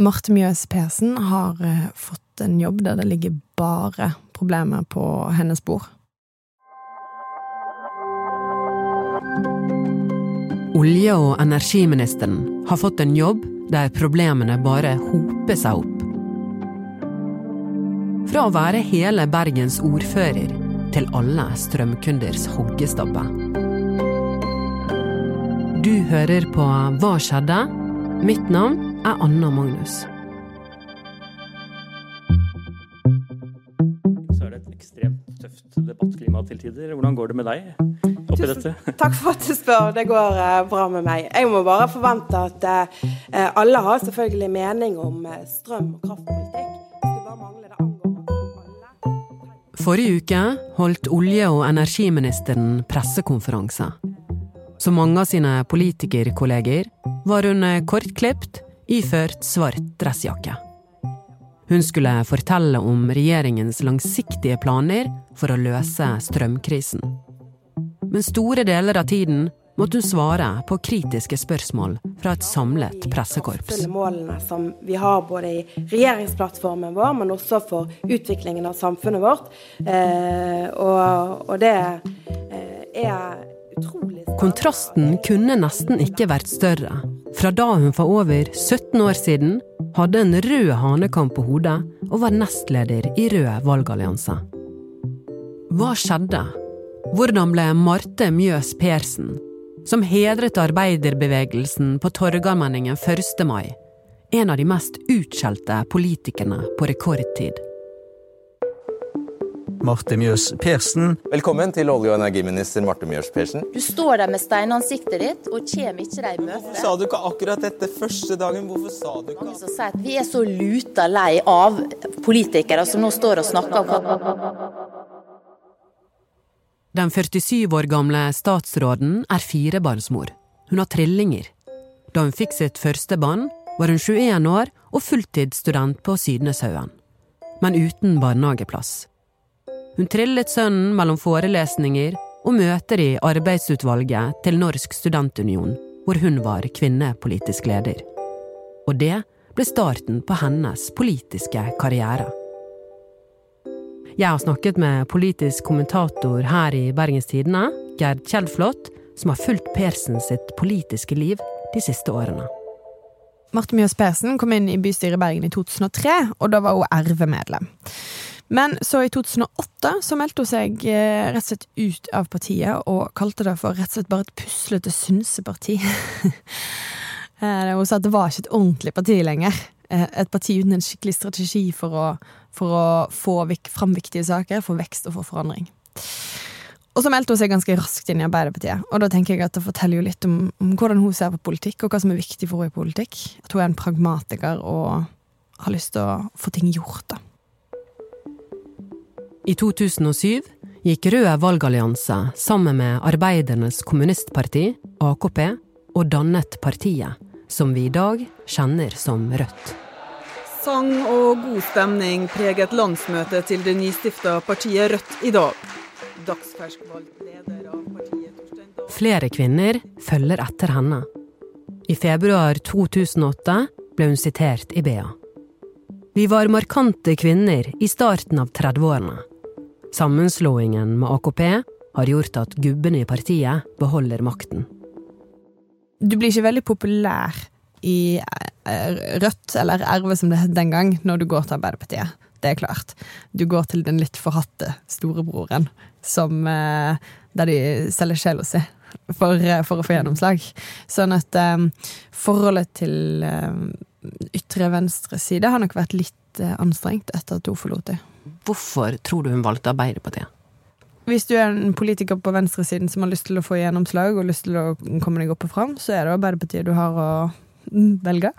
Marte Mjøs Persen har eh, fått en jobb der det ligger bare problemer på hennes bord. Olje- og energiministeren har fått en jobb der problemene bare hoper seg opp. Fra å være hele Bergens ordfører til alle strømkunders hoggestabbe. Du hører på Hva skjedde? Mitt navn er Anna Magnus. Så er det et ekstremt tøft debattklima til tider. Hvordan går det med deg oppi dette? Takk for at du spør. Det går eh, bra med meg. Jeg må bare forvente at eh, alle har selvfølgelig mening om eh, strøm- og kraftpolitikk. Forrige uke holdt olje- og energiministeren pressekonferanse. Som mange av sine politikerkolleger var hun kortklipt, iført svart dressjakke. Hun skulle fortelle om regjeringens langsiktige planer for å løse strømkrisen. Men store deler av tiden måtte hun svare på kritiske spørsmål fra et samlet pressekorps. Målene som vi har både i regjeringsplattformen vår, men også for utviklingen av samfunnet vårt. Eh, og, og det eh, er utrolig Kontrasten kunne nesten ikke vært større. Fra da hun for over 17 år siden hadde en rød hanekam på hodet og var nestleder i Rød valgallianse. Hva skjedde? Hvordan ble Marte Mjøs Persen, som hedret arbeiderbevegelsen på Torgallmenningen 1. mai, en av de mest utskjelte politikerne på rekordtid? Marte Mjøs Persen. Velkommen til olje- og energiminister Marte Mjøs Persen. Du står der med steinansiktet ditt og kommer ikke deg i møte. Hvorfor Sa du ikke akkurat dette første dagen? Hvorfor sa du ikke Mange som sier at vi er så luta lei av politikere som nå står og snakker om Den 47 år gamle statsråden er firebarnsmor. Hun har trillinger. Da hun fikk sitt første barn, var hun 21 år og fulltidsstudent på Sydneshaugen. Men uten barnehageplass. Hun trillet sønnen mellom forelesninger og møter i arbeidsutvalget til Norsk studentunion, hvor hun var kvinnepolitisk leder. Og det ble starten på hennes politiske karriere. Jeg har snakket med politisk kommentator her i Bergens Tidende, Gerd Kjeldflot, som har fulgt Persen sitt politiske liv de siste årene. Marte Mjøs Persen kom inn i bystyret i Bergen i 2003, og da var hun RV-medlem. Men så i 2008 så meldte hun seg eh, rett og slett ut av partiet, og kalte det for rett og slett bare et puslete synseparti. Eh, hun sa at det var ikke et ordentlig parti lenger. Eh, Et parti uten en skikkelig strategi for å, for å få fram viktige saker, for vekst og for forandring. Og så meldte hun seg ganske raskt inn i Arbeiderpartiet. Og da tenker jeg at det forteller jo litt om, om hvordan hun ser på politikk, og hva som er viktig for henne i politikk. At hun er en pragmatiker og har lyst til å få ting gjort, da. I 2007 gikk Røde valgallianse sammen med Arbeidernes kommunistparti, AKP, og dannet partiet, som vi i dag kjenner som Rødt. Sang og god stemning preget landsmøtet til det nystifta partiet Rødt i dag. Dagsfersk valgt leder av partiet Torstein Dahl Flere kvinner følger etter henne. I februar 2008 ble hun sitert i BA. Vi var markante kvinner i starten av 30-årene. Sammenslåingen med AKP har gjort at gubbene i partiet beholder makten. Du blir ikke veldig populær i eh, Rødt, eller RV som det het den gang, når du går til Arbeiderpartiet. Det er klart. Du går til den litt forhatte storebroren, som eh, Der de selger sjela si for, eh, for å få gjennomslag. Sånn at forholdet til ytre venstre side har nok vært litt eh, anstrengt etter at hun forlot det. Hvorfor tror du hun valgte Arbeiderpartiet? Hvis du er en politiker på venstresiden som har lyst til å få gjennomslag og lyst til å komme deg opp og fram, så er det Arbeiderpartiet du har å mm, velge.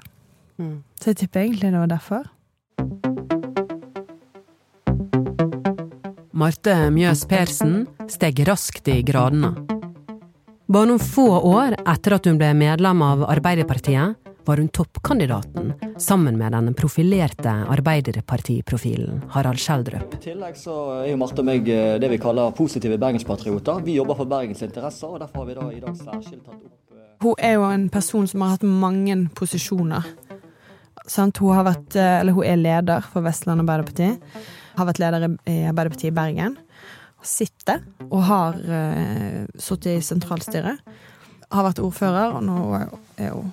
Så jeg tipper egentlig det var derfor. Marte Mjøs Persen steg raskt i gradene. Bare noen få år etter at hun ble medlem av Arbeiderpartiet, var hun toppkandidaten sammen med den profilerte Arbeiderpartiprofilen Harald Skjeldrup. I tillegg så er jo Marte og meg eh, det vi kaller positive bergenspatrioter. Vi jobber for Bergens interesser, og derfor har vi da i dag særskilt tatt opp eh, Hun er jo en person som har hatt mange posisjoner. Sant? Hun, har vært, eh, eller hun er leder for Vestland Arbeiderparti. Har vært leder i Arbeiderpartiet i Bergen. Sitter og har uh, sittet i sentralstyret. Har vært ordfører, og nå er hun,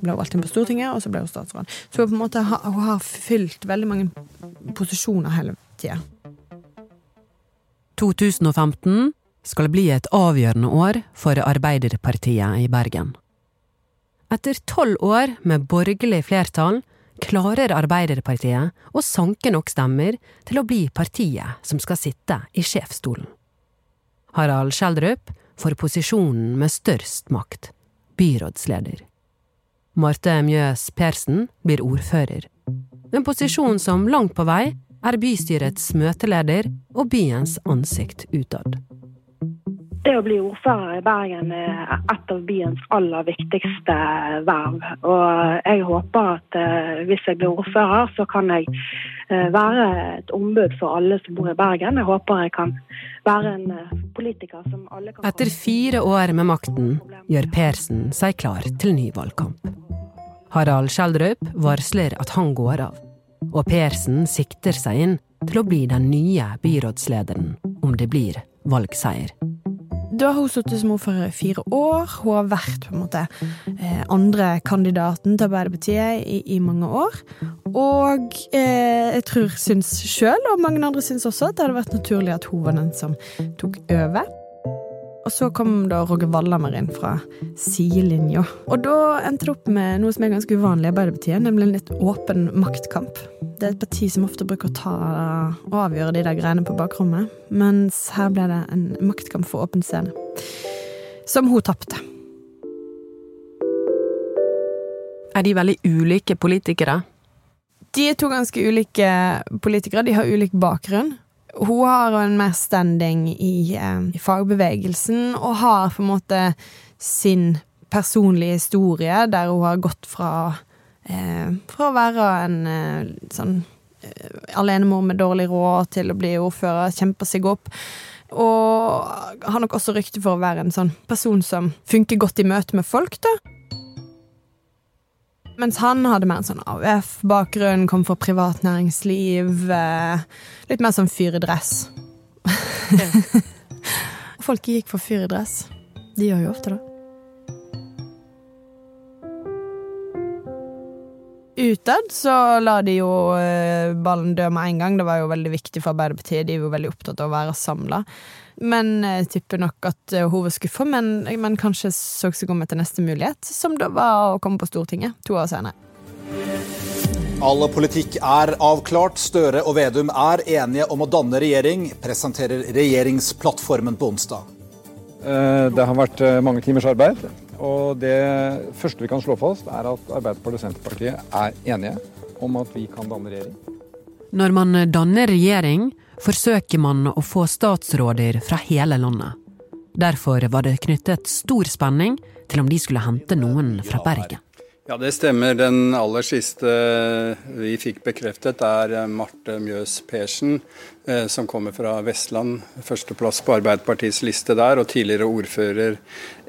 ble hun valgt inn på Stortinget, og så ble hun statsråd. Så hun, måte, hun har fylt veldig mange posisjoner hele tida. 2015 skal bli et avgjørende år for Arbeiderpartiet i Bergen. Etter tolv år med borgerlig flertall klarer Arbeiderpartiet å sanke nok stemmer til å bli partiet som skal sitte i sjefsstolen. Harald Schjelderup får posisjonen med størst makt, byrådsleder. Marte Mjøs Persen blir ordfører, en posisjon som langt på vei er bystyrets møteleder og byens ansikt utad. Det å bli ordfører i Bergen er et av byens aller viktigste verv. Og jeg håper at eh, hvis jeg blir ordfører, så kan jeg eh, være et ombud for alle som bor i Bergen. Jeg håper jeg kan være en eh, politiker som alle kan Etter fire år med makten gjør Persen seg klar til ny valgkamp. Harald Skjeldrup varsler at han går av, og Persen sikter seg inn til å bli den nye byrådslederen om det blir valgseier. Da har hun sittet som ordfører i fire år. Hun har vært på en måte eh, andre kandidaten til Arbeiderpartiet i, i mange år. Og eh, jeg tror syns sjøl, og mange andre syns også, at det hadde vært naturlig at hun var den som tok over. Og så kom da Roger Wallhammer inn fra sidelinja. Og da endte det opp med noe som er ganske uvanlig i Arbeiderpartiet, nemlig en litt åpen maktkamp. Det er et parti som ofte bruker å ta og avgjøre de der greiene på bakrommet, mens her ble det en maktkamp for åpen scene. Som hun tapte. Er de veldig ulike politikere? De er to ganske ulike politikere. De har ulik bakgrunn. Hun har en mer standing i, eh, i, fagbevegelsen, og har på en måte sin personlige historie, der hun har gått fra eh, Fra å være en eh, sånn alenemor med dårlig råd til å bli ordfører, kjempe seg opp. Og har nok også rykte for å være en sånn person som funker godt i møte med folk, da. Mens han hadde mer en sånn AUF-bakgrunn, kom fra privat næringsliv. Eh, litt mer sånn fyr i dress. Folk gikk for fyr i dress. De gjør jo ofte det. Utad så la de jo eh, ballen dø med en gang. Det var jo veldig viktig for Arbeiderpartiet. De er jo veldig opptatt av å være samla. Men jeg tipper nok at eh, hun var skuffa, men, men, kanskje så seg om etter neste mulighet, som da var å komme på Stortinget to år senere. All politikk er avklart. Støre og Vedum er enige om å danne regjering, presenterer regjeringsplattformen på onsdag. Eh, det har vært mange timers arbeid. Og det første vi kan slå fast, er at Arbeiderpartiet og Senterpartiet er enige om at vi kan danne regjering. Når man danner regjering, forsøker man å få statsråder fra hele landet. Derfor var det knyttet stor spenning til om de skulle hente noen fra Bergen. Ja, det stemmer. Den aller siste vi fikk bekreftet, er Marte Mjøs Persen, eh, som kommer fra Vestland. Førsteplass på Arbeiderpartiets liste der, og tidligere ordfører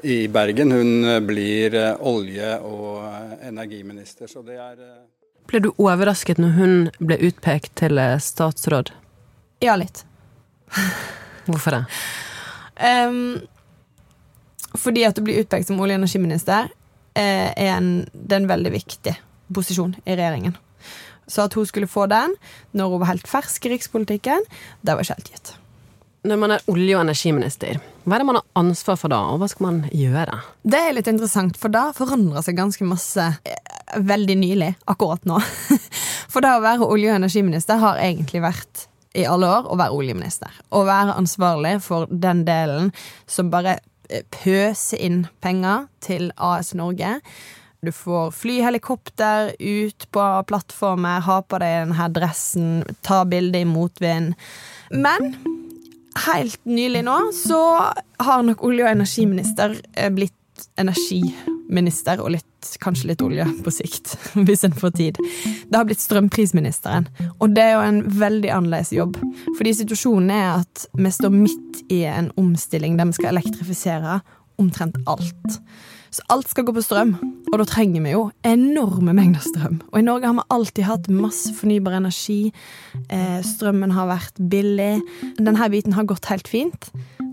i Bergen. Hun blir eh, olje- og energiminister, så det er eh, Ble du overrasket når hun ble utpekt til statsråd? Ja, litt. Hvorfor det? Um, fordi at du blir utpekt som olje- og energiminister Eh, er en, det er en veldig viktig posisjon i regjeringen. Så at hun skulle få den når hun var helt fersk i rikspolitikken, det var ikke helt gitt. Når man er olje- og energiminister, hva er det man har ansvar for da, og hva skal man gjøre? Det er litt interessant, for da forandrer seg ganske masse eh, veldig nylig, akkurat nå. For det å være olje- og energiminister har egentlig vært i alle år å være oljeminister. Å være ansvarlig for den delen som bare pøse inn penger til AS Norge. Du får fly helikopter ut på plattformer, ha på deg denne dressen, ta bilde i motvind. Men helt nylig nå så har nok olje- og energiminister eh, blitt energiminister, og litt, kanskje litt olje på sikt, hvis en får tid. Det har blitt strømprisministeren, og det er jo en veldig annerledes jobb. Fordi situasjonen er at vi står midt i en omstilling der vi skal elektrifisere omtrent alt. Så alt skal gå på strøm, og da trenger vi jo enorme mengder strøm. Og i Norge har vi alltid hatt masse fornybar energi. Eh, strømmen har vært billig. Denne biten har gått helt fint.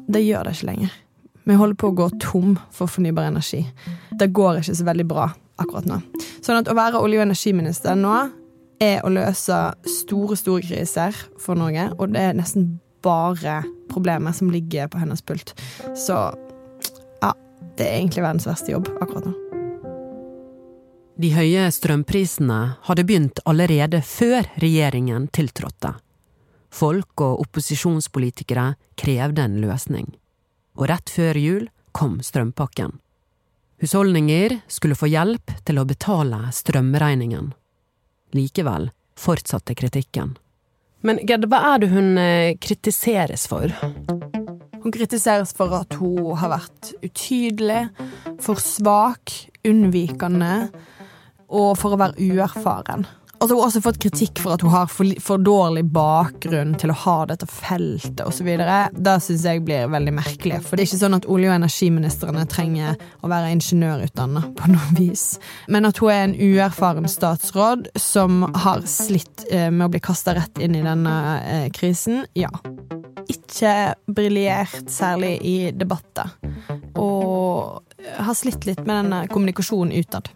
Det gjør det ikke lenger. Vi holder på å gå tom for fornybar energi. Det går ikke så veldig bra akkurat nå. Sånn at å være olje- og energiminister nå er å løse store, store kriser for Norge, og det er nesten bare problemer som ligger på hennes pult. Så ja, det er egentlig verdens verste jobb akkurat nå. De høye strømprisene hadde begynt allerede før regjeringen tiltrådte. Folk og opposisjonspolitikere krevde en løsning. Og rett før jul kom strømpakken. Husholdninger skulle få hjelp til å betale strømregningen. Likevel fortsatte kritikken. Men Gerd, hva er det hun eh, kritiseres for? Hun kritiseres for at hun har vært utydelig, for svak, unnvikende og for å være uerfaren. Og hun har også fått kritikk for at hun har for, for dårlig bakgrunn til å ha dette feltet osv. Det syns jeg blir veldig merkelig. For det er ikke sånn at olje- og energiministrene trenger å være ingeniørutdanna på noe vis. Men at hun er en uerfaren statsråd som har slitt eh, med å bli kasta rett inn i denne eh, krisen, ja. Ikke briljert særlig i debatter. Og har slitt litt med denne kommunikasjonen utad.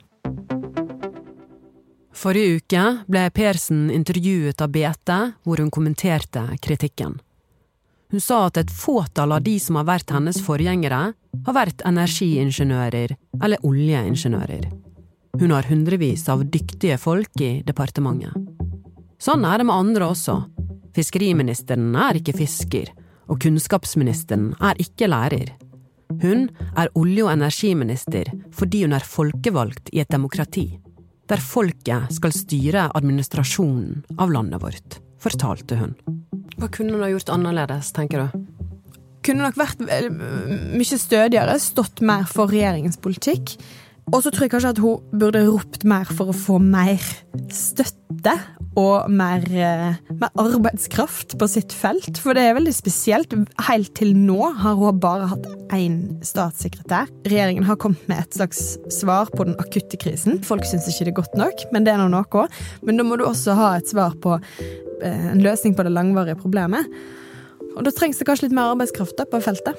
Forrige uke ble Persen intervjuet av BT, hvor hun kommenterte kritikken. Hun sa at et fåtall av de som har vært hennes forgjengere, har vært energiingeniører eller oljeingeniører. Hun har hundrevis av dyktige folk i departementet. Sånn er det med andre også. Fiskeriministeren er ikke fisker, og kunnskapsministeren er ikke lærer. Hun er olje- og energiminister fordi hun er folkevalgt i et demokrati der folket skal styre administrasjonen av landet vårt, fortalte hun. Hva kunne hun ha gjort annerledes, tenker du? Kunne nok vært mye stødigere, stått mer for regjeringens politikk. Og så tror jeg kanskje at hun burde ropt mer for å få mer støtte og mer, eh, mer, arbeidskraft på sitt felt. For det er veldig spesielt. Helt til nå har hun bare hatt én statssekretær. Regjeringen har kommet med et slags svar på den akutte krisen. Folk syns ikke det er godt nok, men det er nå noe. Men da må du også ha et svar på eh, en løsning på det langvarige problemet. Og da trengs det kanskje litt mer arbeidskraft på feltet.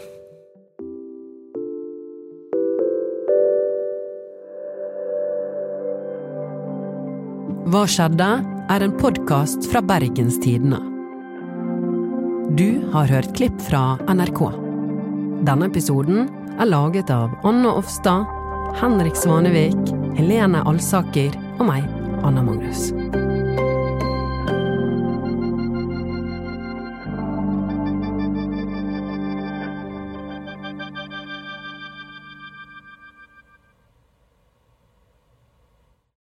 Hva skjedde? er en podkast fra Bergens Tidende. Du har hørt klipp fra NRK. Denne episoden er laget av Anne Offstad, Henrik Svanevik, Helene Alsaker og meg, Anna Magnus.